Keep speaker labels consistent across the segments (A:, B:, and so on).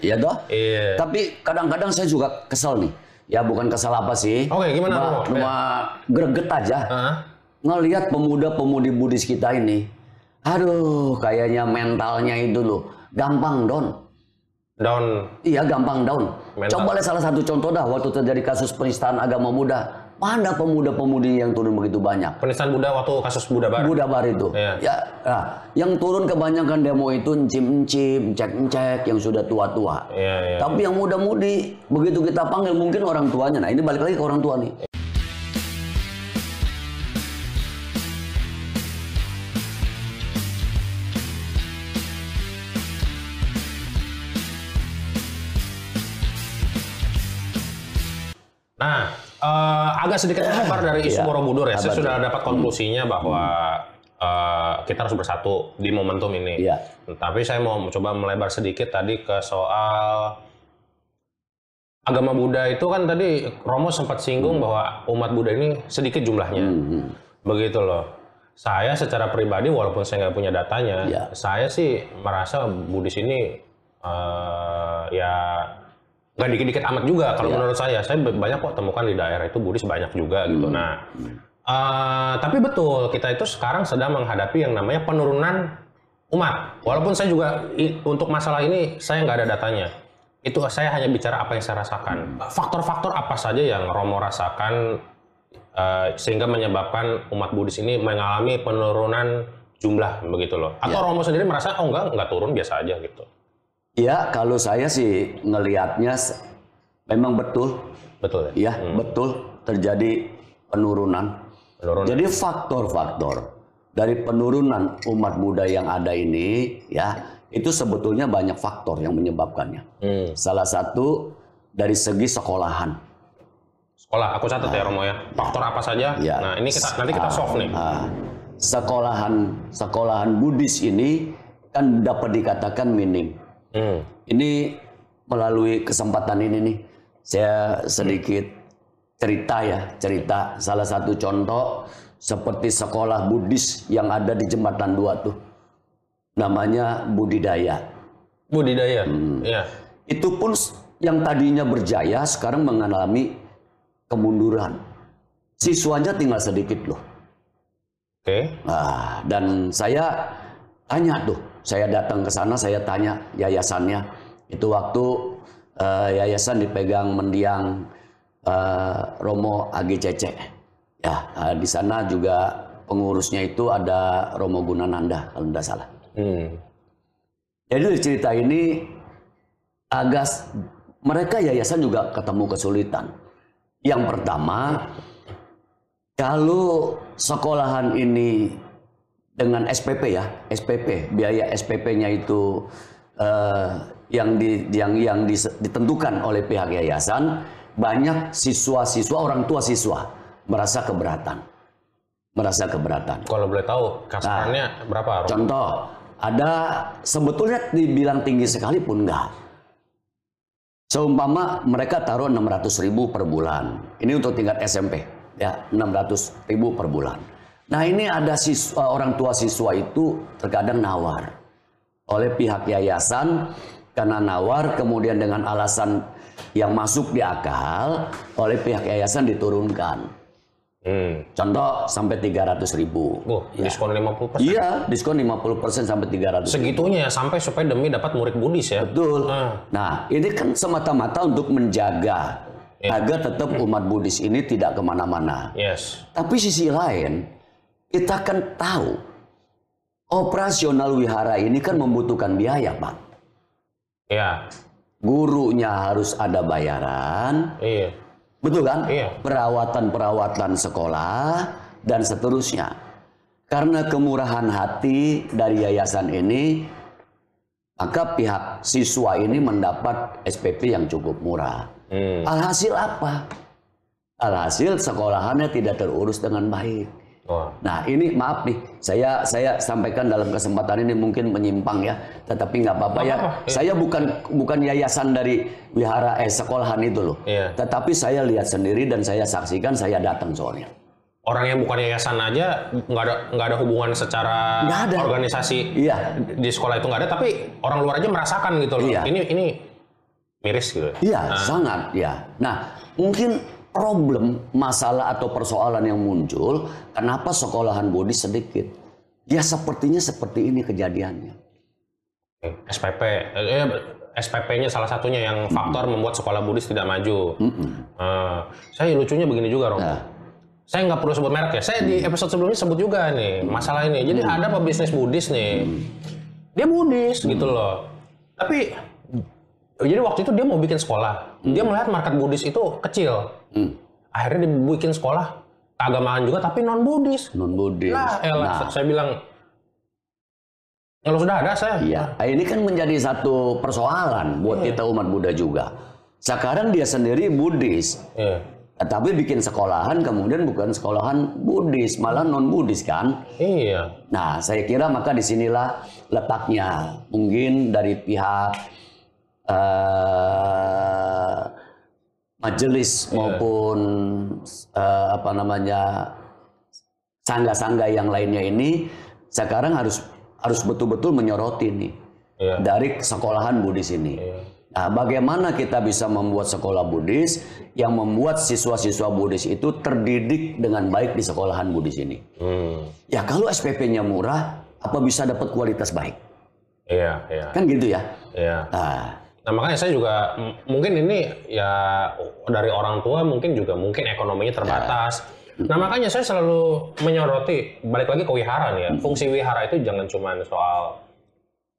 A: Iya toh?
B: Iya.
A: Tapi kadang-kadang saya juga kesel nih. Ya bukan kesel apa sih.
B: Oke, gimana,
A: Cuma,
B: Romo?
A: cuma greget aja.
B: Hah?
A: Ngelihat pemuda-pemudi Buddhis kita ini. Aduh, kayaknya mentalnya itu loh. Gampang down.
B: Down.
A: Iya gampang down.
B: Mental.
A: Coba lihat salah satu contoh dah waktu terjadi kasus penistaan agama muda. Mana pemuda-pemudi yang turun begitu banyak?
B: Penistaan Buddha waktu kasus Buddha Barat.
A: Buddha Bar itu.
B: Iya.
A: Ya, nah, yang turun kebanyakan demo itu encim-encim, cek-cek yang sudah tua-tua.
B: Iya, iya.
A: Tapi yang muda-mudi begitu kita panggil mungkin orang tuanya. Nah, ini balik lagi ke orang tua nih.
B: Agak sedikit lebar dari isu
A: Iya.
B: Borobudur ya. Saya sudah dapat konklusinya bahwa eh, kita harus bersatu di momentum ini.
A: Iya.
B: Tapi saya mau coba melebar sedikit tadi ke soal agama Buddha itu kan tadi Romo sempat singgung bahwa umat Buddha ini sedikit jumlahnya.
A: Hmm.
B: Begitu loh. Saya secara pribadi walaupun saya nggak punya datanya,
A: Iya.
B: saya sih merasa Buddhis ini eh, ya nggak dikit-dikit amat juga kalau
A: Iya.
B: menurut saya. Saya banyak kok temukan di daerah itu Buddhis banyak juga gitu.
A: Hmm.
B: Nah, eh, tapi betul kita itu sekarang sedang menghadapi yang namanya penurunan umat. Walaupun saya juga i- untuk masalah ini saya nggak ada datanya. Itu saya hanya bicara apa yang saya rasakan. Faktor-faktor apa saja yang Romo rasakan eh, sehingga menyebabkan umat Buddhis ini mengalami penurunan jumlah begitu loh. Atau
A: Ya.
B: Romo sendiri merasa oh enggak enggak turun biasa aja gitu.
A: Ya, kalau saya sih ngelihatnya memang betul,
B: Betul ya?
A: ya betul terjadi penurunan.
B: Penurunan.
A: Jadi faktor-faktor dari penurunan umat Buddha yang ada ini, ya itu sebetulnya banyak faktor yang menyebabkannya.
B: Hmm.
A: Salah satu dari segi sekolahan.
B: Sekolah, aku catat ya Romo ya. Faktor apa saja?
A: Ya.
B: Nah ini kita nanti kita solve nih.
A: Ah, sekolahan sekolahan Buddhis ini kan dapat dikatakan minim.
B: Hmm.
A: Ini melalui kesempatan ini nih, saya sedikit cerita ya, cerita salah satu contoh seperti sekolah Buddhis yang ada di Jembatan Dua tuh. Namanya Budidaya.
B: Budidaya.
A: Hmm.
B: Iya.
A: Itu pun yang tadinya berjaya sekarang mengalami kemunduran. Siswanya tinggal sedikit loh.
B: Oke.
A: Nah, dan saya tanya tuh, saya datang ke sana, saya tanya yayasannya. Itu waktu eh, yayasan dipegang mendiang eh, Romo AGCC. Ya, eh, di sana juga pengurusnya itu ada Romo Gunananda kalau tidak salah.
B: Hmm.
A: Jadi cerita ini agak mereka yayasan juga ketemu kesulitan. Yang pertama, kalau sekolahan ini dengan SPP ya, SPP biaya SPP-nya itu eh, yang di, yang yang ditentukan oleh pihak yayasan, banyak siswa-siswa orang tua siswa merasa keberatan, merasa keberatan.
B: Kalau boleh tahu kasarannya berapa Romo?
A: Contoh, ada sebetulnya dibilang tinggi sekalipun enggak. Seumpama mereka taruh 600 ribu per bulan. Ini untuk tingkat SMP. Ya, 600 ribu per bulan. Nah ini ada siswa, orang tua siswa itu terkadang nawar. Oleh pihak yayasan, karena nawar kemudian dengan alasan yang masuk di akal, oleh pihak yayasan diturunkan.
B: Hmm.
A: Contoh sampai 300 ribu.
B: Oh, diskon 50%.
A: Iya, diskon 50% sampai 300.
B: Segitunya ya sampai supaya demi dapat murid Buddhis ya.
A: Betul.
B: Ah.
A: Nah, ini kan semata-mata untuk menjaga agar tetap umat Buddhis ini tidak ke mana-mana.
B: Yes.
A: Tapi sisi lain, kita kan tahu operasional wihara ini kan membutuhkan biaya, Pak.
B: Iya.
A: Gurunya harus ada bayaran,
B: Iya.
A: betul kan?
B: Iya.
A: Perawatan-perawatan sekolah dan seterusnya. Karena kemurahan hati dari yayasan ini, maka pihak siswa ini mendapat SPP yang cukup murah.
B: Hmm.
A: Alhasil apa? Alhasil sekolahannya tidak terurus dengan baik. Nah ini maaf nih, saya saya sampaikan dalam kesempatan ini mungkin menyimpang ya, tetapi nggak apa-apa ya.
B: iya.
A: Saya bukan bukan yayasan dari wihara eh sekolahan itu loh,
B: Iya.
A: tetapi saya lihat sendiri dan saya saksikan, saya datang soalnya.
B: Orang yang bukan yayasan aja nggak ada nggak ada hubungan secara
A: ada.
B: organisasi
A: Iya,
B: di sekolah itu nggak ada, tapi orang luar aja merasakan gitu loh.
A: Iya.
B: Ini ini miris gitu.
A: Iya, sangat ya. Nah, mungkin problem, masalah atau persoalan yang muncul, kenapa sekolahan Buddhis sedikit? Ya sepertinya seperti ini kejadiannya.
B: SPP, eh, SPP-nya salah satunya yang faktor membuat sekolah Buddhis tidak maju. Eh, saya lucunya begini juga, Romo.
A: Nah.
B: Saya nggak perlu sebut merek ya. Saya di episode sebelumnya sebut juga nih masalah ini. Jadi ada pebisnis Buddhis nih. Dia Buddhis gitu loh. Tapi jadi waktu itu dia mau bikin sekolah. Dia melihat market Buddhis itu kecil.
A: Hmm.
B: Akhirnya dia bikin sekolah keagamaan juga tapi non Buddhis.
A: Non Buddhis.
B: Lah, elah,
A: Nah,
B: saya bilang kalau sudah ada saya.
A: iya. Nah, ini kan menjadi satu persoalan buat kita umat Buddha juga. Sekarang dia sendiri Buddhis,
B: Iya.
A: tapi bikin sekolahan kemudian bukan sekolahan Buddhis, malah non Buddhis kan?
B: Iya.
A: Nah, saya kira maka di sinilah letaknya. Mungkin dari pihak eh, majelis maupun eh, apa namanya sangga-sangga yang lainnya ini sekarang harus harus betul-betul menyoroti nih
B: Iya.
A: dari sekolahan Buddhis ini. Nah, bagaimana kita bisa membuat sekolah Buddhis yang membuat siswa-siswa Buddhis itu terdidik dengan baik di sekolahan Buddhis ini?
B: Hmm.
A: Ya kalau SPP-nya murah, apa bisa dapat kualitas baik?
B: Iya, iya.
A: Kan gitu ya?
B: Iya.
A: Nah,
B: Nah makanya saya juga mungkin ini ya dari orang tua mungkin juga mungkin ekonominya terbatas. Nah makanya saya selalu menyoroti balik lagi ke wihara nih ya. Fungsi wihara itu jangan cuma soal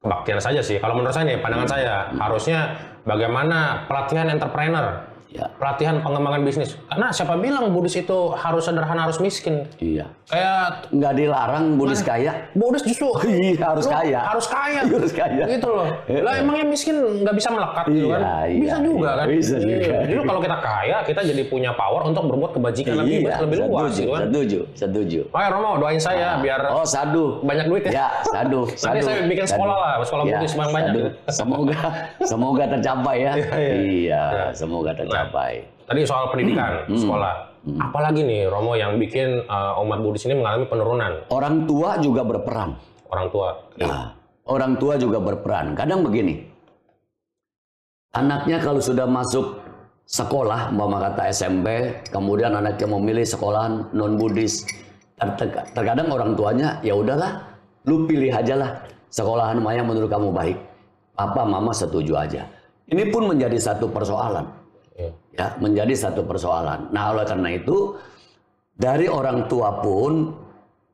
B: kebaktian saja sih. Kalau menurut saya nih pandangan saya harusnya bagaimana pelatihan entrepreneur,
A: ya,
B: pelatihan pengembangan bisnis. Karena siapa bilang Buddhis itu harus sederhana harus miskin.
A: iya.
B: Kayak
A: Nggak dilarang Buddhis kaya.
B: Buddhis justru
A: Iya, harus kaya.
B: Harus kaya.
A: Harus kaya.
B: Gitu loh. Lah emangnya miskin nggak bisa melekat gitu kan?
A: Iya, iya,
B: bisa juga
A: iya.
B: kan?
A: Bisa
B: Iya.
A: juga.
B: Justru kalau kita kaya, kita jadi punya power untuk berbuat kebajikan lebih
A: Iya,
B: lebih luas
A: setuju,
B: gitu kan.
A: setuju, setuju.
B: Oke Romo, doain saya biar
A: Oh, sadu.
B: banyak duit ya.
A: Ya, sadu,
B: Nanti saya bikin
A: sadu.
B: sekolah lah, sekolah
A: Ya,
B: yang banyak. gitu.
A: Semoga semoga tercapai ya.
B: Iya, iya.
A: Iya, semoga tercapai.
B: Tadi soal pendidikan,
A: Hmm,
B: sekolah. Apalagi nih Romo yang bikin uh, umat Buddhis ini mengalami penurunan
A: Orang tua juga berperan.
B: orang tua.
A: Nah, orang tua juga berperan. Kadang begini, anaknya kalau sudah masuk sekolah, umpama kata SMP, kemudian anaknya memilih sekolah non Buddhis, ter- ter- terkadang orang tuanya ya udahlah, lu pilih aja lah sekolahan mana yang menurut kamu baik. Papa, mama setuju aja. Ini pun menjadi satu persoalan. Ya menjadi satu persoalan. Nah oleh karena itu dari orang tua pun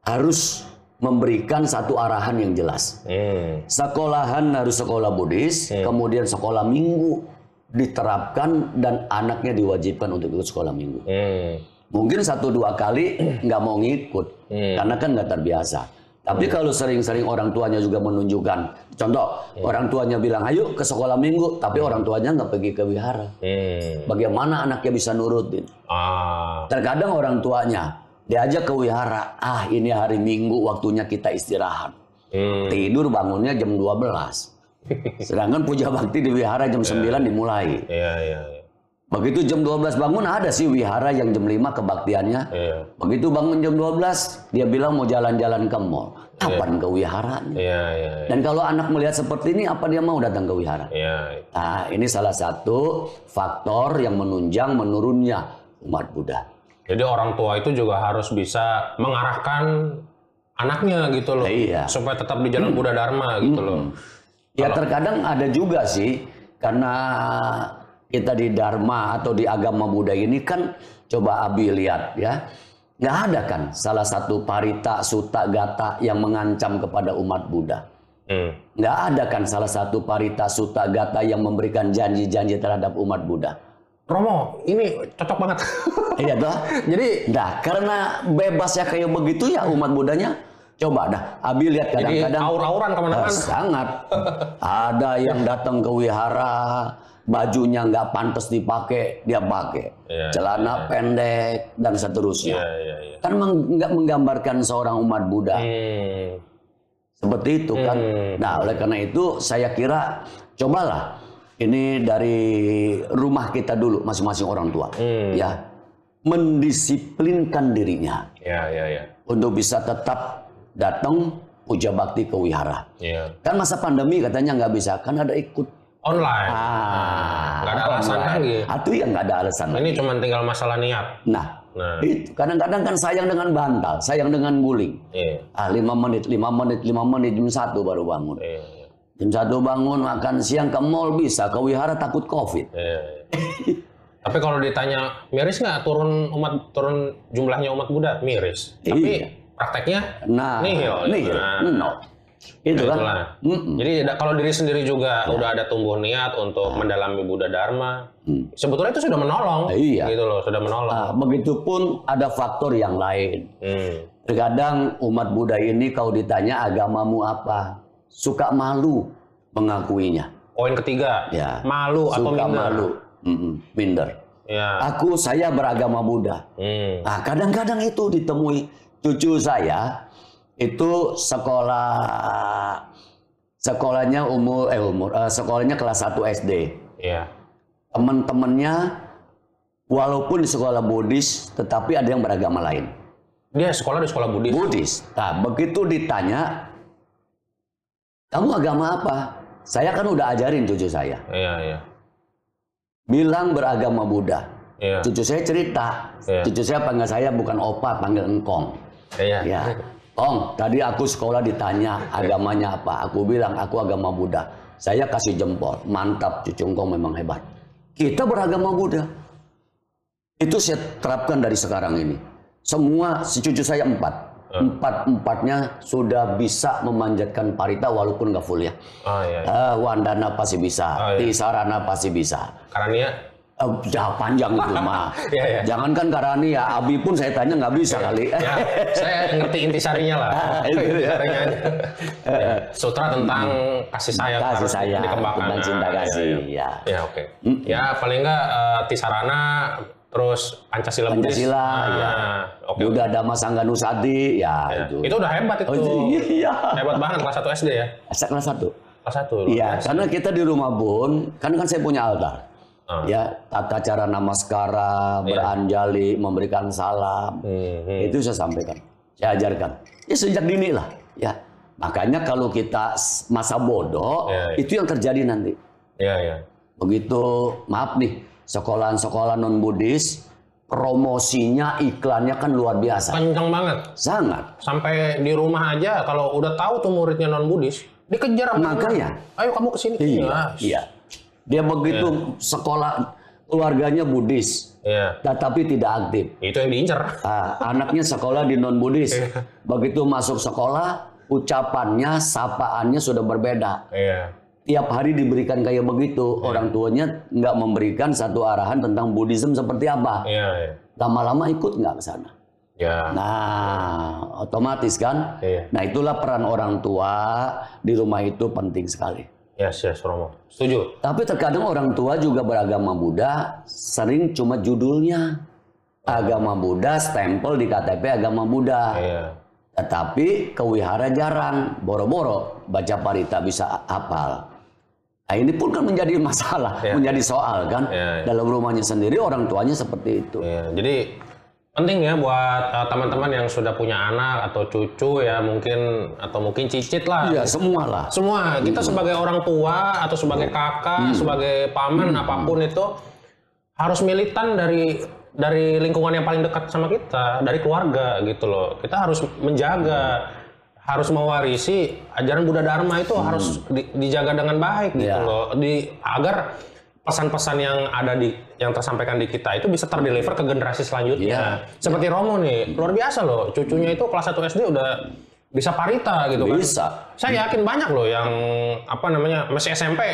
A: harus memberikan satu arahan yang jelas.
B: Hmm.
A: Sekolahan harus sekolah Buddhis, kemudian sekolah minggu diterapkan dan anaknya diwajibkan untuk ikut sekolah minggu.
B: Hmm.
A: Mungkin satu dua kali nggak mau ngikut karena kan nggak terbiasa. Tapi kalau sering-sering orang tuanya juga menunjukkan, contoh orang tuanya bilang ayo ke sekolah minggu, tapi orang tuanya nggak pergi ke wihara.
B: Hmm.
A: Bagaimana anaknya bisa nurutin?
B: Ah.
A: Terkadang orang tuanya diajak ke wihara, ah ini hari minggu waktunya kita istirahat.
B: Hmm.
A: Tidur bangunnya jam 12. Sedangkan puja bakti di wihara jam 9 dimulai.
B: Iya, iya, iya.
A: Begitu jam 12 bangun ada sih wihara yang jam 5 kebaktiannya.
B: Iya.
A: Begitu bangun jam 12 dia bilang mau jalan-jalan ke mall. Kapan ke wiharanya?
B: Iya, iya, iya.
A: Dan kalau anak melihat seperti ini apa dia mau datang ke wihara?
B: Iya.
A: Nah, ini salah satu faktor yang menunjang menurunnya umat Buddha.
B: Jadi orang tua itu juga harus bisa mengarahkan anaknya gitu loh.
A: Iya.
B: Supaya tetap di jalan Buddha Dharma gitu loh.
A: Ya terkadang ada juga sih karena kita di Dharma atau di agama Buddha ini kan coba Abi lihat ya nggak ada kan salah satu parita suta gata yang mengancam kepada umat Buddha
B: Hmm.
A: nggak ada kan salah satu parita suta gata yang memberikan janji-janji terhadap umat Buddha
B: Romo, ini cocok banget.
A: iya toh
B: Jadi
A: Nah, karena bebasnya kayak begitu ya umat Budanya. Coba dah, Abi lihat
B: jadi
A: kadang-kadang
B: aur-auran
A: Ah,
B: ke mana-mana.
A: sangat. Ada yang datang ke wihara, bajunya nggak pantas dipakai, dia pakai.
B: Iya,
A: Celana pendek dan seterusnya.
B: Iya, iya, iya.
A: Kan nggak menggambarkan seorang umat Buddha
B: Hmm.
A: seperti itu kan.
B: Hmm.
A: Nah, oleh karena itu saya kira cobalah ini dari rumah kita dulu masing-masing orang tua,
B: Hmm.
A: ya mendisiplinkan dirinya
B: Iya, iya, iya.
A: untuk bisa tetap datang puja bakti ke wihara.
B: Iya.
A: Kan masa pandemi katanya nggak bisa, kan ada ikut
B: online.
A: Ah,
B: nggak ada alasan lagi.
A: Itu yang nggak ada alasan lagi.
B: Ini cuma tinggal masalah niat.
A: Nah,
B: Nah,
A: itu kadang-kadang kan sayang dengan bantal, sayang dengan guling.
B: iya,
A: Ah, lima menit, lima menit, lima menit, jam satu baru bangun.
B: iya, iya,
A: Jam satu bangun, makan siang ke mall bisa, ke wihara takut covid.
B: iya, iya. Tapi kalau ditanya miris nggak turun umat turun jumlahnya umat Buddha miris. Tapi
A: Iya.
B: prakteknya
A: Nah,
B: Nihil.
A: nihil,
B: Nah.
A: no. Itu kan.
B: itulah.
A: Mm-mm.
B: Jadi da- kalau diri sendiri juga udah ada tumbuh niat untuk mendalami Buddha Dharma,
A: Hmm.
B: sebetulnya itu sudah menolong.
A: Iya.
B: Gitu loh, sudah menolong.
A: Ah, begitupun ada faktor yang lain.
B: Hmm.
A: Terkadang umat Buddha ini kalau ditanya agamamu apa, suka malu mengakuinya.
B: Poin ketiga,
A: Ya.
B: malu atau
A: suka
B: minder.
A: malu, Mm-mm, minder.
B: Ya.
A: Aku saya beragama Buddha.
B: Hmm.
A: Nah, kadang-kadang itu ditemui cucu saya itu sekolah sekolahnya umur eh umur eh, sekolahnya kelas 1 SD.
B: Iya.
A: Teman-temannya walaupun di sekolah Buddhis tetapi ada yang beragama lain.
B: Dia sekolah di sekolah Buddhis.
A: Buddhis. Nah, begitu ditanya kamu agama apa? Saya kan udah ajarin cucu saya.
B: Iya, iya.
A: Bilang beragama Buddha.
B: Iya.
A: Cucu saya cerita.
B: Iya.
A: Cucu saya panggil saya bukan opa, panggil engkong.
B: Iya.
A: Ya, Kong, tadi aku sekolah ditanya agamanya apa. Aku bilang aku agama Buddha. Saya kasih jempol. Mantap, cucu engkong memang hebat. Kita beragama Buddha. Itu saya terapkan dari sekarang ini. Semua si cucu saya empat. Empat empatnya sudah bisa memanjatkan parita walaupun nggak full ya.
B: Oh iya. iya.
A: Eh, Wandana pasti bisa,
B: Oh, iya.
A: Tisarana pasti bisa.
B: Karena
A: Eh, ya panjang itu mah.
B: Iya, iya.
A: Jangankan Karani ya, Abi pun saya tanya nggak bisa kali.
B: ya, saya ngerti intisarinya lah.
A: Ah, ya.
B: Intisarinya aja. Sutra tentang kasih sayang
A: Kasih sayang,
B: dikembangkan.
A: tentang cinta
B: Ah, iya,
A: kasih,
B: iya.
A: ya.
B: Ya oke. Ya paling enggak eh, Tisarana terus Pancasila Buddhis.
A: Pancasila,
B: Ah,
A: ya.
B: Oke.
A: Buddha Dhamma Sangha Nusadi, ya,
B: Ya.
A: itu.
B: Itu udah hebat itu.
A: Oh, iya.
B: Hebat banget kelas 1 SD ya.
A: Kelas satu.
B: Kelas 1.
A: Iya, karena kita di rumah Bun, kan kan saya punya altar.
B: Ah.
A: Ya, tata cara namaskara, beranjali, memberikan salam.
B: Hmm, hmm.
A: Itu saya sampaikan. Saya ajarkan. Ya sejak dini lah, ya. Makanya kalau kita masa bodoh,
B: Ya, ya.
A: itu yang terjadi nanti.
B: Iya, iya.
A: Begitu, maaf nih, sekolahan-sekolah non Buddhis, promosinya, iklannya kan luar biasa.
B: Kenceng banget.
A: Sangat.
B: Sampai di rumah aja kalau udah tahu tuh muridnya non Buddhis, dikejar sama
A: Makanya.
B: Ayo kamu ke sini.
A: Iya, iya. Dia begitu sekolah keluarganya Buddhis,
B: Iya.
A: tetapi tidak aktif.
B: Itu yang diincer.
A: Ah, anaknya sekolah di non Buddhis. Begitu masuk sekolah, ucapannya, sapaannya sudah berbeda.
B: Iya.
A: Tiap hari diberikan kayak begitu, orang tuanya nggak memberikan satu arahan tentang Buddhism seperti apa.
B: Iya, iya.
A: Lama-lama ikut nggak ke sana.
B: Ya.
A: Nah, otomatis kan.
B: Iya.
A: Nah, itulah peran orang tua di rumah itu penting sekali.
B: Yes, yes, Romo. Setuju.
A: Tapi terkadang orang tua juga beragama Buddha sering cuma judulnya. Agama Buddha, stempel di KTP agama Buddha.
B: Iya.
A: Tetapi ke wihara jarang, boro-boro baca parita bisa hafal. Nah ini pun kan menjadi masalah,
B: Iya.
A: menjadi soal kan.
B: Iya, iya.
A: Dalam rumahnya sendiri orang tuanya seperti itu.
B: Iya. Jadi penting ya buat uh, teman-teman yang sudah punya anak atau cucu ya mungkin atau mungkin cicit lah.
A: Iya, semua lah.
B: Semua kita sebagai orang tua atau sebagai kakak, sebagai paman apa pun itu harus militan dari dari lingkungan yang paling dekat sama kita, dari keluarga gitu loh. Kita harus menjaga, harus mewarisi ajaran Buddha Dharma itu harus di- dijaga dengan baik gitu
A: Iya.
B: loh. Di agar pesan-pesan yang ada di yang tersampaikan di kita itu bisa terdeliver ke generasi selanjutnya.
A: Iya.
B: Seperti Romo nih, luar biasa loh. Cucunya itu kelas 1 SD udah bisa parita gitu kan.
A: Bisa.
B: Saya yakin banyak loh yang apa namanya masih SMP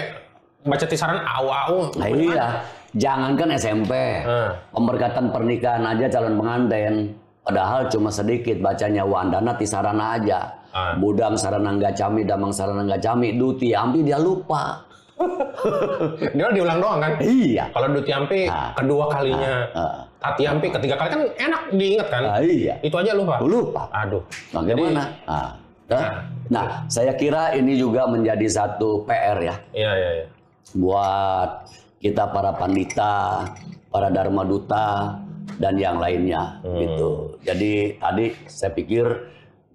B: baca tisaran au-au.
A: Nah iya, jangankan SMP,
B: Hmm.
A: pemberkatan pernikahan aja calon pengantin, padahal cuma sedikit bacanya wandana tisarana aja.
B: Ah.
A: Budang sarana gacami, damang sarana gacami, duti ampi dia lupa.
B: Dia diulang doang kan.
A: Iya.
B: Kalau Dutiampi
A: Ah.
B: kedua kalinya,
A: Ah.
B: Tatiampi ketiga kali kan enak diingat kan.
A: Ah, iya.
B: Itu aja lupa.
A: Lupa.
B: Aduh.
A: Bagaimana? Nah, nah, nah, saya kira ini juga menjadi satu PR ya
B: Iya iya iya.
A: buat kita para pandita, para dharma duta dan yang lainnya gitu. Jadi tadi saya pikir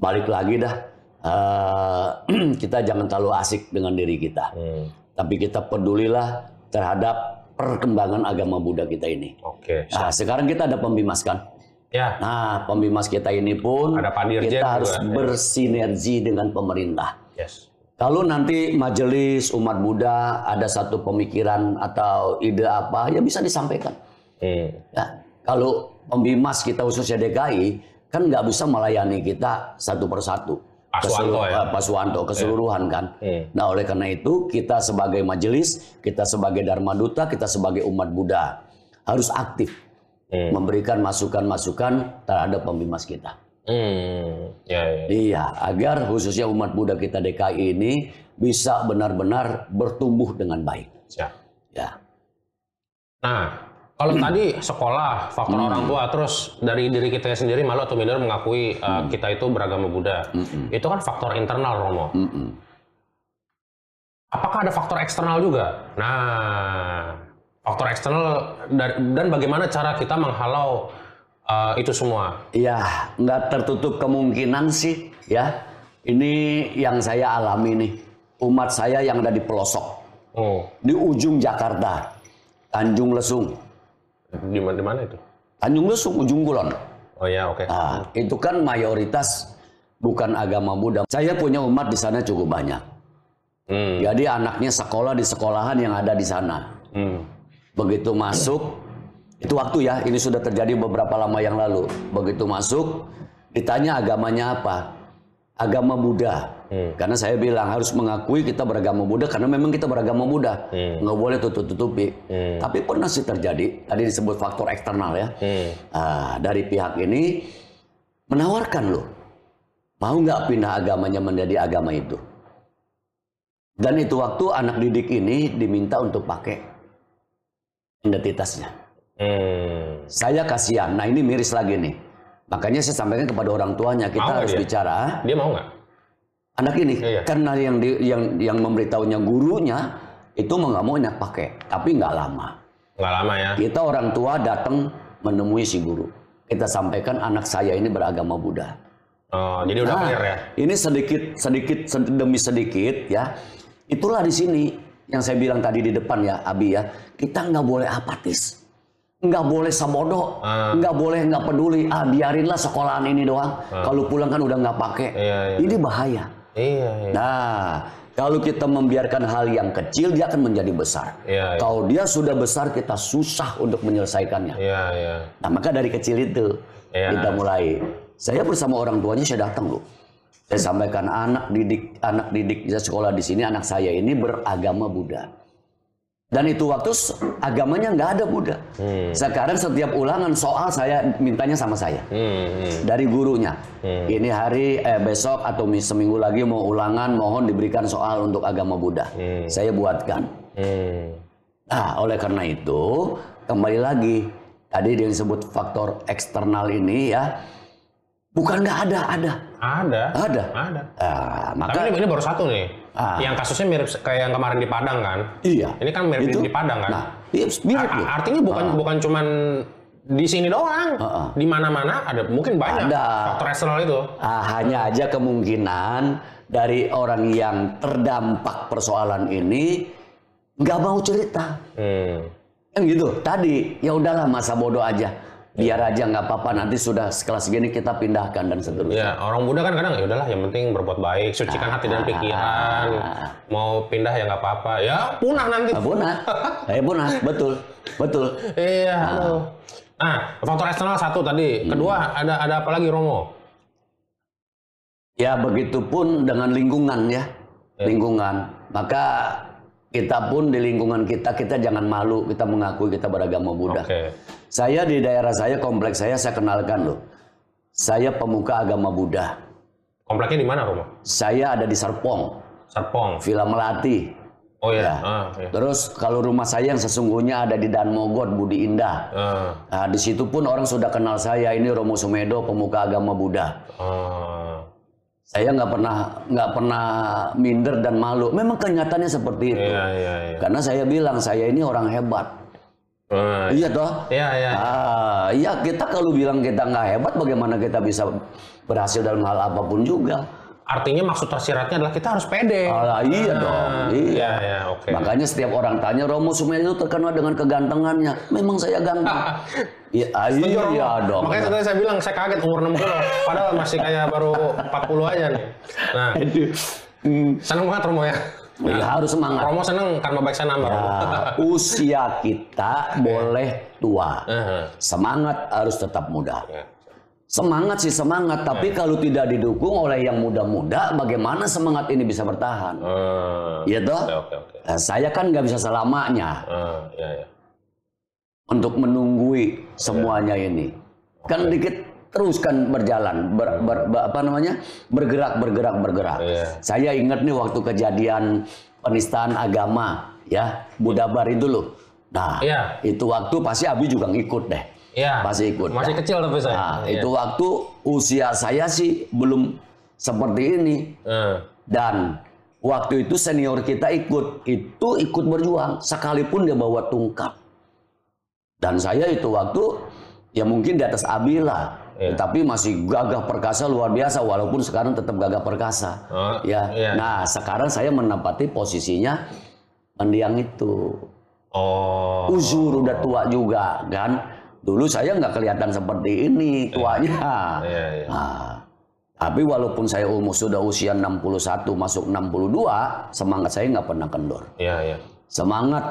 A: balik lagi dah eh, kita jangan terlalu asik dengan diri kita.
B: Hmm.
A: Tapi kita pedulilah terhadap perkembangan agama Buddha kita ini.
B: Oke.
A: Nah, sekarang kita ada pembimas kan?
B: Ya.
A: Nah, pembimas kita ini pun
B: Ada
A: kita harus bersinergi dengan pemerintah.
B: Yes.
A: Kalau nanti majelis umat Buddha ada satu pemikiran atau ide apa, ya bisa disampaikan.
B: Hmm.
A: Ya, kalau pembimas kita khususnya DKI kan nggak bisa melayani kita satu persatu.
B: Pak Suwanto ya?
A: eh, Pak Suwanto keseluruhan kan.
B: Hmm.
A: Nah oleh karena itu kita sebagai majelis, kita sebagai Dharma Duta, kita sebagai umat Buddha harus aktif
B: Hmm.
A: memberikan masukan-masukan terhadap pembimas kita.
B: Hmm. Ya, ya.
A: Iya, agar khususnya umat Buddha kita DKI ini bisa benar-benar bertumbuh dengan baik.
B: Siap.
A: Ya.
B: Nah, kalau tadi sekolah, faktor orang tua, terus dari diri kita sendiri malu atau minder mengakui uh, kita itu beragama Buddha. Itu kan faktor internal, Romo.
A: Mm-mm.
B: Apakah ada faktor eksternal juga? Nah, faktor eksternal dan, bagaimana cara kita menghalau uh, itu semua?
A: Ya, nggak tertutup kemungkinan sih, ya. Ini yang saya alami nih. Umat saya yang ada di pelosok,
B: Oh,
A: di ujung Jakarta, Tanjung Lesung.
B: Di mana di mana itu?
A: Tanjung Lesung, ujung Kulon.
B: Oh ya, oke.
A: Nah, itu kan mayoritas bukan agama Buddha. Saya punya umat di sana cukup banyak.
B: Hmm.
A: Jadi anaknya sekolah di sekolahan yang ada di sana.
B: Hmm.
A: Begitu masuk, itu waktu ya, ini sudah terjadi beberapa lama yang lalu. Begitu masuk, ditanya agamanya apa? Agama Buddha.
B: Hmm.
A: Karena saya bilang harus mengakui kita beragama Buddha karena memang kita beragama Buddha.
B: Hmm.
A: Nggak boleh tutup-tutupi.
B: Hmm.
A: Tapi pernah sih terjadi, tadi disebut faktor eksternal ya.
B: Hmm.
A: Ah, dari pihak ini menawarkan loh, mau nggak pindah agamanya menjadi agama itu? Dan itu waktu anak didik ini diminta untuk pakai identitasnya.
B: Hmm.
A: Saya kasihan. Nah ini miris lagi nih. Makanya saya sampaikan kepada orang tuanya kita
B: Mau
A: harus
B: dia?
A: bicara
B: Dia mau nggak?
A: anak ini
B: Iya.
A: karena yang di, yang yang memberitahunya gurunya itu mau nggak mau nyak pakai, tapi nggak lama.
B: Nggak lama ya?
A: Kita orang tua datang menemui si guru. Kita sampaikan anak saya ini beragama Buddha.
B: Oh, jadi udah
A: Nah,
B: clear ya?
A: Ini sedikit sedikit sed- demi sedikit ya. Itulah di sini yang saya bilang tadi di depan ya, Abi ya. Kita nggak boleh apatis. Nggak boleh sabodo,
B: Ah.
A: nggak boleh nggak peduli. Ah biarinlah sekolahan ini doang. Kalau pulang kan udah nggak pakai.
B: Ah. Iya, iya.
A: Ini bahaya.
B: Iya, iya.
A: Nah, kalau kita membiarkan hal yang kecil, dia akan menjadi besar.
B: Iya, iya.
A: Kalau dia sudah besar, kita susah untuk menyelesaikannya.
B: Iya, iya.
A: Nah, maka dari kecil itu
B: Iya.
A: kita mulai. Saya bersama orang tuanya saya datang loh. Saya sampaikan anak didik anak didik saya sekolah di sini anak saya ini beragama Buddha. Dan itu waktu agamanya nggak ada Buddha. Sekarang setiap ulangan soal saya mintanya sama saya
B: Hmm, hmm.
A: dari gurunya. Ini hari eh, besok atau mi- seminggu lagi mau ulangan mohon diberikan soal untuk agama Buddha. Saya buatkan.
B: Hmm.
A: Nah, oleh karena itu, kembali lagi tadi yang disebut faktor eksternal ini ya, bukan nggak ada, ada,
B: Ada.
A: ada.
B: Ada.
A: Ah,
B: Tapi
A: maka
B: ini, ini baru satu nih.
A: Ah.
B: Yang kasusnya mirip kayak yang kemarin di Padang kan?
A: iya.
B: Ini kan mirip
A: Itu-
B: di Padang kan?
A: Nah, iya, mirip
B: A-
A: loh.
B: Artinya bukan bukan cuman di sini doang.
A: Heeh.
B: Di mana-mana ada mungkin banyak
A: Ada.
B: faktor eksternal itu.
A: Ah, hanya aja kemungkinan dari orang yang terdampak persoalan ini nggak mau cerita.
B: Hmm.
A: Kan gitu. Tadi ya udahlah masa bodoh aja. Biar aja nggak apa-apa nanti sudah sekelas gini kita pindahkan dan seterusnya.
B: Ya, orang muda kan kadang ya udahlah yang penting berbuat baik, sucikan hati dan pikiran. Mau pindah ya nggak apa-apa. Ya punah nanti.
A: Ah, punah. Eh punah, betul. Betul.
B: Iya, aduh. Nah, faktor eksternal satu tadi. Kedua, ada ada apa lagi Romo?
A: Ya begitupun dengan lingkungan ya. Lingkungan. Maka kita pun di lingkungan kita kita jangan malu kita mengakui kita beragama Buddha.
B: Oke.
A: Saya di daerah saya kompleks saya saya kenalkan loh. Saya pemuka agama Buddha.
B: Kompleknya di mana Romo?
A: Saya ada di Serpong,
B: Serpong.
A: Villa Melati.
B: Oh iya.
A: Ya.
B: Ah, iya.
A: Terus kalau rumah saya yang sesungguhnya ada di Dan Mogot, Budi Indah.
B: Ah,
A: Nah, di situ pun orang sudah kenal saya ini Romo Sumedo pemuka agama Buddha.
B: ah.
A: Saya nggak pernah nggak pernah minder dan malu. Memang kenyataannya seperti itu.
B: Iya, iya, iya.
A: Karena saya bilang saya ini orang hebat.
B: Ah,
A: Iya toh?
B: Iya, iya.
A: Ah, iya kita kalau bilang kita nggak hebat, bagaimana kita bisa berhasil dalam hal apa pun juga?
B: artinya maksud tersiratnya adalah kita harus pede.
A: Ah, iya dong, iya.
B: Iya, iya, oke.
A: Makanya setiap orang tanya Romo Sumejo terkenal dengan kegantengannya. Memang saya ganteng. Iya,
B: Romo.
A: iya dong.
B: Makanya tadi saya bilang saya kaget umur 60 padahal masih kayak baru 40 aja nih. Nah,
A: Hmm,
B: seneng banget Romo ya.
A: iya, harus semangat.
B: Romo seneng karma baik saya nambah. Romo.
A: Ah, usia kita boleh tua.
B: Eh,
A: Semangat harus tetap muda.
B: eh.
A: Semangat sih semangat, tapi kalau tidak didukung oleh yang muda-muda, bagaimana semangat ini bisa bertahan?
B: Eh,
A: Iya toh? Nah, saya kan nggak bisa selamanya
B: Eh, iya, iya.
A: Untuk menunggui semuanya ini. Kan dikit terus kan berjalan, ber- ber- ber- apa namanya? bergerak, bergerak, bergerak.
B: Iya.
A: Saya ingat nih waktu kejadian penistaan agama, ya Buddha Bar itu loh. Nah,
B: Iya.
A: itu waktu pasti Abi juga ngikut deh.
B: Iya.
A: Pasti ikut.
B: Masih kecil tapi saya.
A: Nah,
B: Iya.
A: itu waktu usia saya sih belum seperti ini.
B: Eh,
A: Dan waktu itu senior kita ikut, itu ikut berjuang sekalipun dia bawa tungkap. Dan saya itu waktu ya mungkin di atas Abila,
B: Iya.
A: tapi masih gagah perkasa luar biasa walaupun sekarang tetap gagah perkasa.
B: Oh,
A: ya.
B: iya.
A: Nah, sekarang saya menempati posisinya mendiang itu.
B: Oh.
A: Uzur udah tua juga kan. Dulu saya nggak kelihatan seperti ini tuanya.
B: Iya, iya.
A: Nah, tapi walaupun saya umur sudah usia 61 masuk 62, semangat saya nggak pernah kendor.
B: Iya, iya.
A: Semangat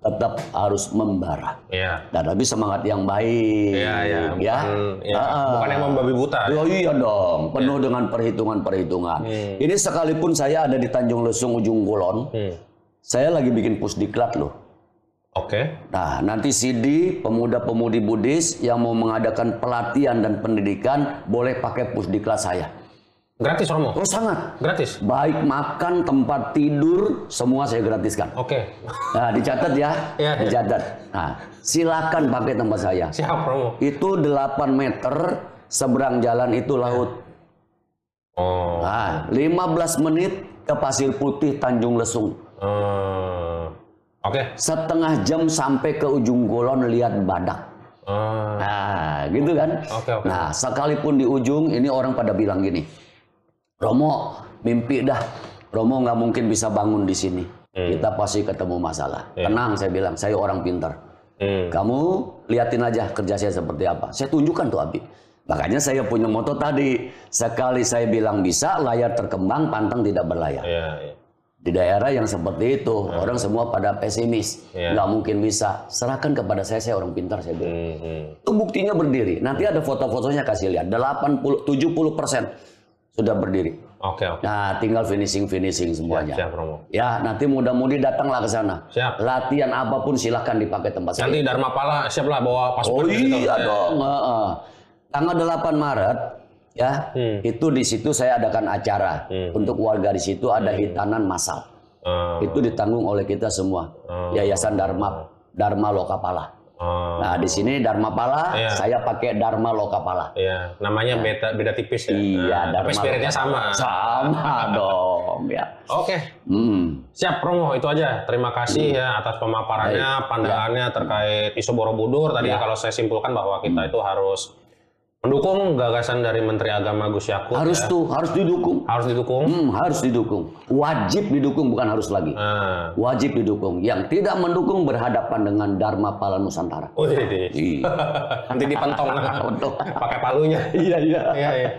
A: tetap harus membara.
B: Iya.
A: Dan tapi semangat yang baik.
B: Iya, iya. Bukan,
A: Ya.
B: iya.
A: Ah,
B: Bukan yang membabi buta.
A: Oh iya dong, penuh dengan perhitungan-perhitungan. Ini sekalipun saya ada di Tanjung Lesung ujung Kulon,
B: Hmm.
A: saya lagi bikin pusdiklat loh.
B: Oke.
A: Nah, nanti CD pemuda-pemudi Buddhis yang mau mengadakan pelatihan dan pendidikan boleh pakai pusdiklat saya.
B: Gratis Romo.
A: Oh sangat.
B: Gratis.
A: Baik makan, tempat tidur, semua saya gratiskan.
B: Oke.
A: Nah, dicatat ya.
B: Iya, iya.
A: Dicatat. Nah, silakan pakai tempat saya.
B: Siap Romo.
A: Itu 8 meter seberang jalan itu laut.
B: Oh.
A: Nah, 15 menit ke Pasir Putih Tanjung Lesung.
B: Eh, Oke.
A: Setengah jam sampai ke ujung Kulon lihat badak.
B: Eh,
A: Nah, gitu kan?
B: Oke, oke.
A: Nah, sekalipun di ujung ini orang pada bilang gini, Romo mimpi dah, Romo nggak mungkin bisa bangun di sini.
B: Hmm.
A: Kita pasti ketemu masalah.
B: Iya.
A: Tenang, saya bilang, saya orang pintar.
B: hmm.
A: Kamu liatin aja kerja saya seperti apa. Saya tunjukkan tuh Abi. Makanya saya punya moto tadi, sekali saya bilang bisa, layar terkembang, pantang tidak berlayar.
B: Iya, iya.
A: Di daerah yang seperti itu, orang semua pada pesimis,
B: Iya.
A: nggak mungkin bisa. Serahkan kepada saya, saya orang pintar, saya bilang.
B: Hmm, hmm.
A: Itu buktinya berdiri. Nanti ada foto-fotonya kasih lihat. 80 70 persen sudah berdiri.
B: Oke, oke.
A: Nah, tinggal finishing-finishing semuanya.
B: Siap Romo.
A: Ya, nanti mudah-mudi datanglah ke sana.
B: Siap.
A: Latihan apa pun silahkan dipakai tempat saya.
B: Nanti Dharma Pala siap lah bawa
A: Oh
B: paspor gitu.
A: iya dong. heeh. Tanggal 8 Maret ya,
B: Hmm.
A: itu di situ saya adakan acara untuk warga di situ ada hitanan massal.
B: Eh,
A: Itu ditanggung oleh kita semua.
B: Oh.
A: Yayasan Dharma Dharma Lokapala.
B: Eh,
A: Nah, di sini Dharma Pala,
B: Iya.
A: saya pakai Dharma Lokapala.
B: Iya, namanya beda beda tipis ya.
A: Iya,
B: Nah, tapi
A: Dharma
B: spiritnya
A: Lokapala.
B: sama.
A: Sama dong, ya.
B: Oke,
A: Hmm.
B: siap Romo itu aja. Terima kasih ya atas pemaparannya, pandangannya terkait isu Borobudur. Tadi
A: Ya.
B: kalau saya simpulkan bahwa kita itu harus mendukung gagasan dari Menteri Agama Gus Yakut.
A: Harus
B: ya.
A: tuh, harus didukung.
B: harus didukung.
A: Hmm, harus didukung. Wajib didukung, bukan harus lagi.
B: Nah,
A: Wajib didukung. Yang tidak mendukung berhadapan dengan Dharma Pala Nusantara.
B: oh iya,
A: Iya.
B: nanti dipentong
A: Untuk-
B: pakai palunya.
A: Iya, iya.
B: Iya, iya.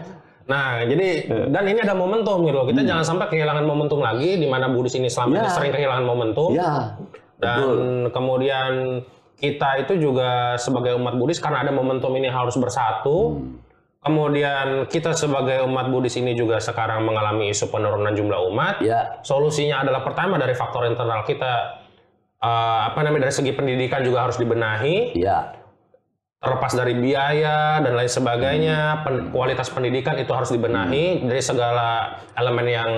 B: Nah, jadi dan ini ada momentum gitu. Kita jangan sampai kehilangan momentum lagi di mana Buddhis ini selama ini
A: Ya.
B: sering kehilangan momentum.
A: Ya,
B: Dan
A: betul.
B: kemudian kita itu juga sebagai umat Buddhis karena ada momentum ini harus bersatu.
A: Hmm.
B: Kemudian kita sebagai umat Buddhis ini juga sekarang mengalami isu penurunan jumlah umat.
A: Ya,
B: Solusinya adalah pertama dari faktor internal kita eh, apa namanya dari segi pendidikan juga harus dibenahi.
A: ya,
B: Terlepas dari biaya dan lain sebagainya, pen- kualitas pendidikan itu harus dibenahi dari segala elemen yang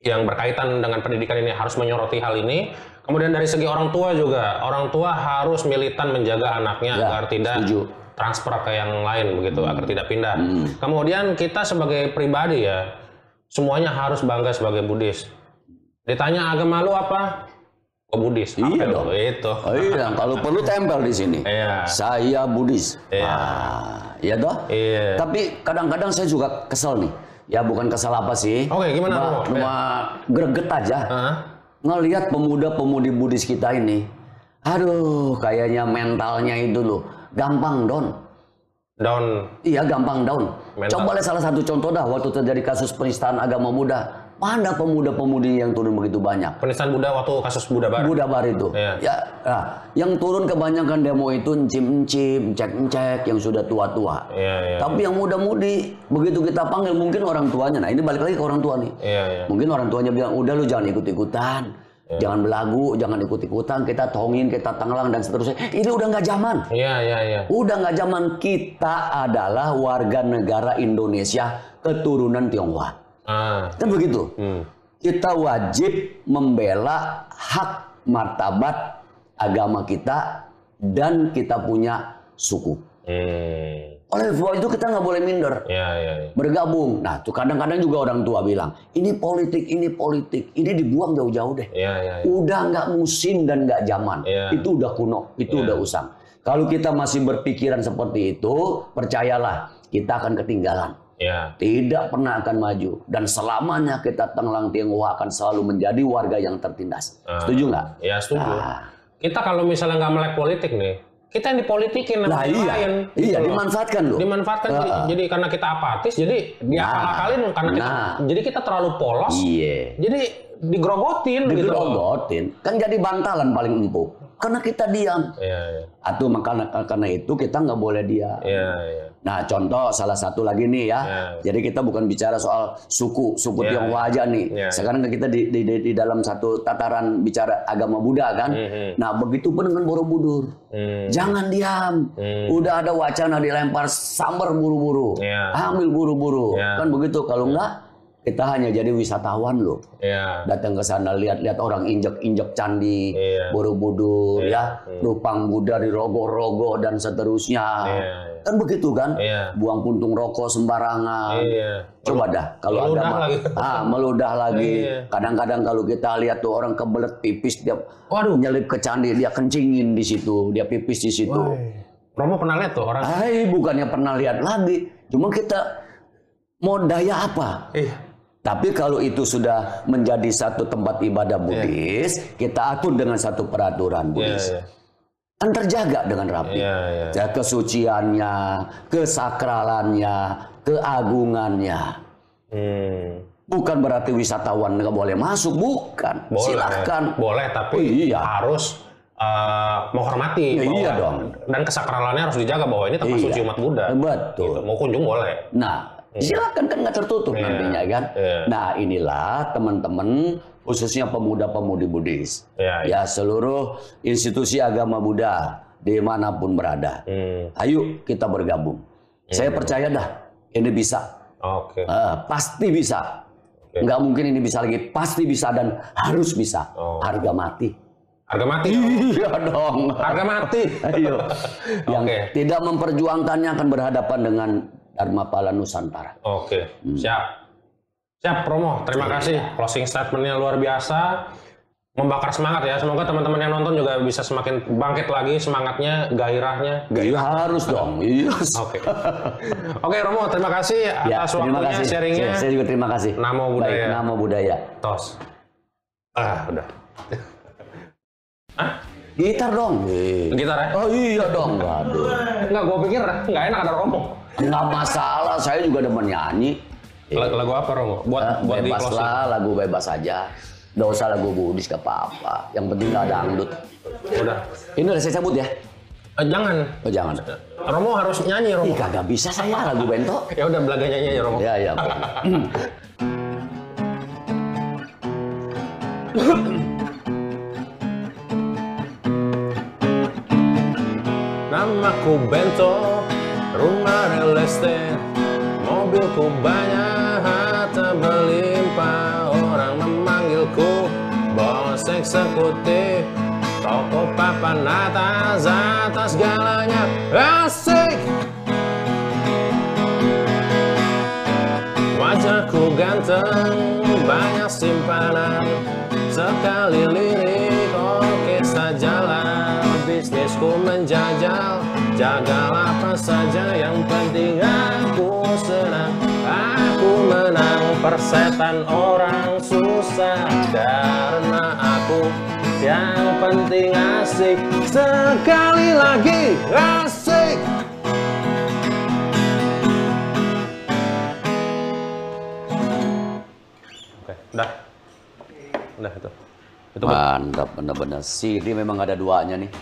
B: yang berkaitan dengan pendidikan ini harus menyoroti hal ini. Kemudian dari segi orang tua juga, orang tua harus militan menjaga anaknya
A: Ya,
B: agar tidak
A: setuju.
B: transfer ke yang lain begitu, agar tidak pindah.
A: Hmm.
B: Kemudian kita sebagai pribadi ya, semuanya harus bangga sebagai Buddhis. Ditanya agama lu apa? Oh Buddhis.
A: Iya
B: Apa lu?
A: dong.
B: Itu.
A: Oh iya, kalau perlu tempel di sini.
B: Iya.
A: Saya Buddhis.
B: Iya.
A: Ah, iya toh?
B: Iya.
A: Tapi kadang-kadang saya juga kesel nih. Ya bukan kesal apa sih.
B: Oke, gimana,
A: Cuma, cuma greget aja.
B: Hah?
A: Ngelihat pemuda-pemudi Buddhis kita ini. Aduh, kayaknya mentalnya itu loh. Gampang down.
B: Down.
A: Iya gampang down.
B: Mental.
A: Coba lihat salah satu contoh dah waktu terjadi kasus penistaan agama muda. Mana pemuda-pemudi yang turun begitu banyak?
B: Penistaan Buddha waktu kasus Buddha Barat.
A: Buddha Bar itu.
B: Iya.
A: Ya, nah, yang turun kebanyakan demo itu encim-encim, cek-cek yang sudah tua-tua.
B: Iya, iya.
A: Tapi yang muda-mudi begitu kita panggil mungkin orang tuanya. Nah, ini balik lagi ke orang tua nih.
B: Iya, iya.
A: Mungkin orang tuanya bilang, "Udah lu jangan ikut-ikutan. Jangan belagu, jangan ikut-ikutan, kita tongin, kita tenggelam dan seterusnya." Ini udah nggak zaman.
B: Iya, iya, iya.
A: Udah nggak zaman kita adalah warga negara Indonesia keturunan Tionghoa.
B: Ah.
A: Kan begitu?
B: Hmm.
A: kita wajib membela hak martabat agama kita dan kita punya suku.
B: Hmm.
A: Oleh sebab itu kita nggak boleh minder.
B: Iya, iya, iya.
A: Bergabung. Nah, tuh kadang-kadang juga orang tua bilang, ini politik, ini politik, ini dibuang jauh-jauh deh.
B: Iya, iya, iya.
A: Udah nggak musim dan nggak zaman.
B: Iya.
A: Itu udah kuno, itu udah usang. Kalau kita masih berpikiran seperti itu, percayalah kita akan ketinggalan.
B: Iya.
A: Tidak pernah akan maju dan selamanya kita Tenglang Tionghoa akan selalu menjadi warga yang tertindas.
B: Ah.
A: Setuju nggak?
B: Iya, setuju.
A: Ah.
B: Kita kalau misalnya nggak melek politik nih, kita yang dipolitikin sama
A: Nah
B: yang
A: iya,
B: lain.
A: iya
B: gitu
A: dimanfaatkan loh.
B: dimanfaatkan jadi,
A: Ah.
B: jadi karena kita apatis jadi dia
A: Nah,
B: karena kita
A: nah.
B: jadi kita terlalu polos
A: Iya.
B: jadi digrogotin gitu loh.
A: Digerogotin, kan jadi bantalan paling empuk. Karena kita diam.
B: Iya, iya.
A: Atau makanya karena itu kita nggak boleh diam.
B: Iya, iya.
A: Nah, contoh salah satu lagi nih ya.
B: Ya.
A: Jadi kita bukan bicara soal suku, suku
B: Ya,
A: Tionghoa aja nih.
B: Ya.
A: Sekarang kita di, di, di- di dalam satu tataran bicara agama Buddha kan.
B: Mhm.
A: Nah, begitu pun dengan Borobudur.
B: Hmm.
A: Jangan diam.
B: Hmm.
A: Udah ada wacana dilempar sambar buru-buru.
B: Ya.
A: Ambil buru-buru.
B: Ya.
A: Kan begitu. Kalau enggak, kita hanya jadi wisatawan loh.
B: Iya.
A: Datang ke sana lihat-lihat orang injek-injek candi,
B: Iya.
A: Borobudur
B: Iya.
A: ya, Rupang Buddha di rogo-rogo dan seterusnya.
B: Iya, iya.
A: Kan begitu kan?
B: Iya.
A: Buang puntung rokok sembarangan.
B: Iya.
A: Coba dah kalau
B: Meludah
A: ada
B: lagi.
A: ah meludah lagi.
B: Iya.
A: Kadang-kadang kalau kita lihat tuh orang kebelet pipis dia
B: Waduh.
A: nyelip ke candi dia kencingin di situ, dia pipis di situ.
B: Romo pernah lihat tuh orang
A: Hai, bukannya pernah lihat lagi. Cuma kita mau daya apa?
B: Iya.
A: Tapi kalau itu sudah menjadi satu tempat ibadah Buddhis, kita atur dengan satu peraturan
B: Iya,
A: Buddhis.
B: iya.
A: Kan terjaga dengan rapi.
B: Iya, iya.
A: Ya, kesuciannya, kesakralannya, keagungannya.
B: Hmm.
A: Bukan berarti wisatawan nggak boleh masuk, bukan.
B: Boleh.
A: Silahkan.
B: Boleh, tapi
A: iya.
B: harus eh, menghormati.
A: Ya,
B: bahwa-
A: iya dong.
B: Dan kesakralannya harus dijaga bahwa ini tempat
A: Iya.
B: suci umat Buddha.
A: Betul.
B: Gitu. Mau kunjung boleh.
A: Nah, silakan kan nggak tertutup
B: Iya,
A: nantinya kan.
B: iya.
A: Nah, inilah teman-teman khususnya pemuda-pemudi Buddhis.
B: Iya, iya.
A: Ya, seluruh institusi agama Buddha di mana pun berada.
B: Hmm.
A: Ayo kita bergabung. Saya percaya dah ini bisa.
B: Oke.
A: Eh, pasti bisa. Nggak mungkin ini bisa lagi. Pasti bisa dan harus bisa.
B: Oh.
A: Harga mati.
B: Harga mati.
A: Iya dong.
B: Harga mati.
A: Ayo. Yang
B: Oke.
A: tidak memperjuangkannya akan berhadapan dengan Dharma Pala Nusantara.
B: Oke,
A: Hmm.
B: siap. Siap, Promo. Terima
A: Iya.
B: kasih. Closing statementnya luar biasa. Membakar semangat ya. Semoga teman-teman yang nonton juga bisa semakin bangkit lagi semangatnya, gairahnya.
A: Iya harus dong. Iya.
B: Oke. Oke, Romo. Terima kasih
A: Ya,
B: atas
A: terima
B: waktunya,
A: kasih.
B: sharingnya.
A: Saya, saya juga terima kasih.
B: Namo Buddhaya.
A: Baik, Namo Budaya.
B: Tos. Ah, udah. Hah?
A: Gitar dong.
B: Gitar ya?
A: Oh iya dong. Waduh.
B: Enggak, gue pikir nggak enak ada Romo.
A: Nggak masalah. Saya juga demen nyanyi.
B: Lagu, lagu apa, Romo? Buat,
A: Eh,
B: buat di
A: bebas
B: closing.
A: lah, lagu bebas aja. Nggak usah lagu Budis gak apa-apa. Yang penting nggak ada angdut.
B: Udah.
A: Ini udah saya cabut ya?
B: Eh, jangan.
A: Oh jangan.
B: Romo harus nyanyi,
A: Ih
B: Romo.
A: kagak bisa saya lagu bento.
B: Ya udah belaga nyanyi aja, Romo.
A: Ya ya.
B: Namaku Bento, rumah real estate, mobilku banyak, harta berlimpah, orang memanggilku bos eksekutif, toko papan atas, atas segalanya. Asik. Wajahku ganteng, banyak simpanan, sekali lirik, oke sajalah, bisnisku menjajal, jagal apa saja, yang penting aku senang, aku Aku menang persetan orang susah Karena aku yang penting asik Sekali lagi asik Oke, udah. Udah itu. Itu
A: Mantap, benar-benar. CD memang ada duanya nih.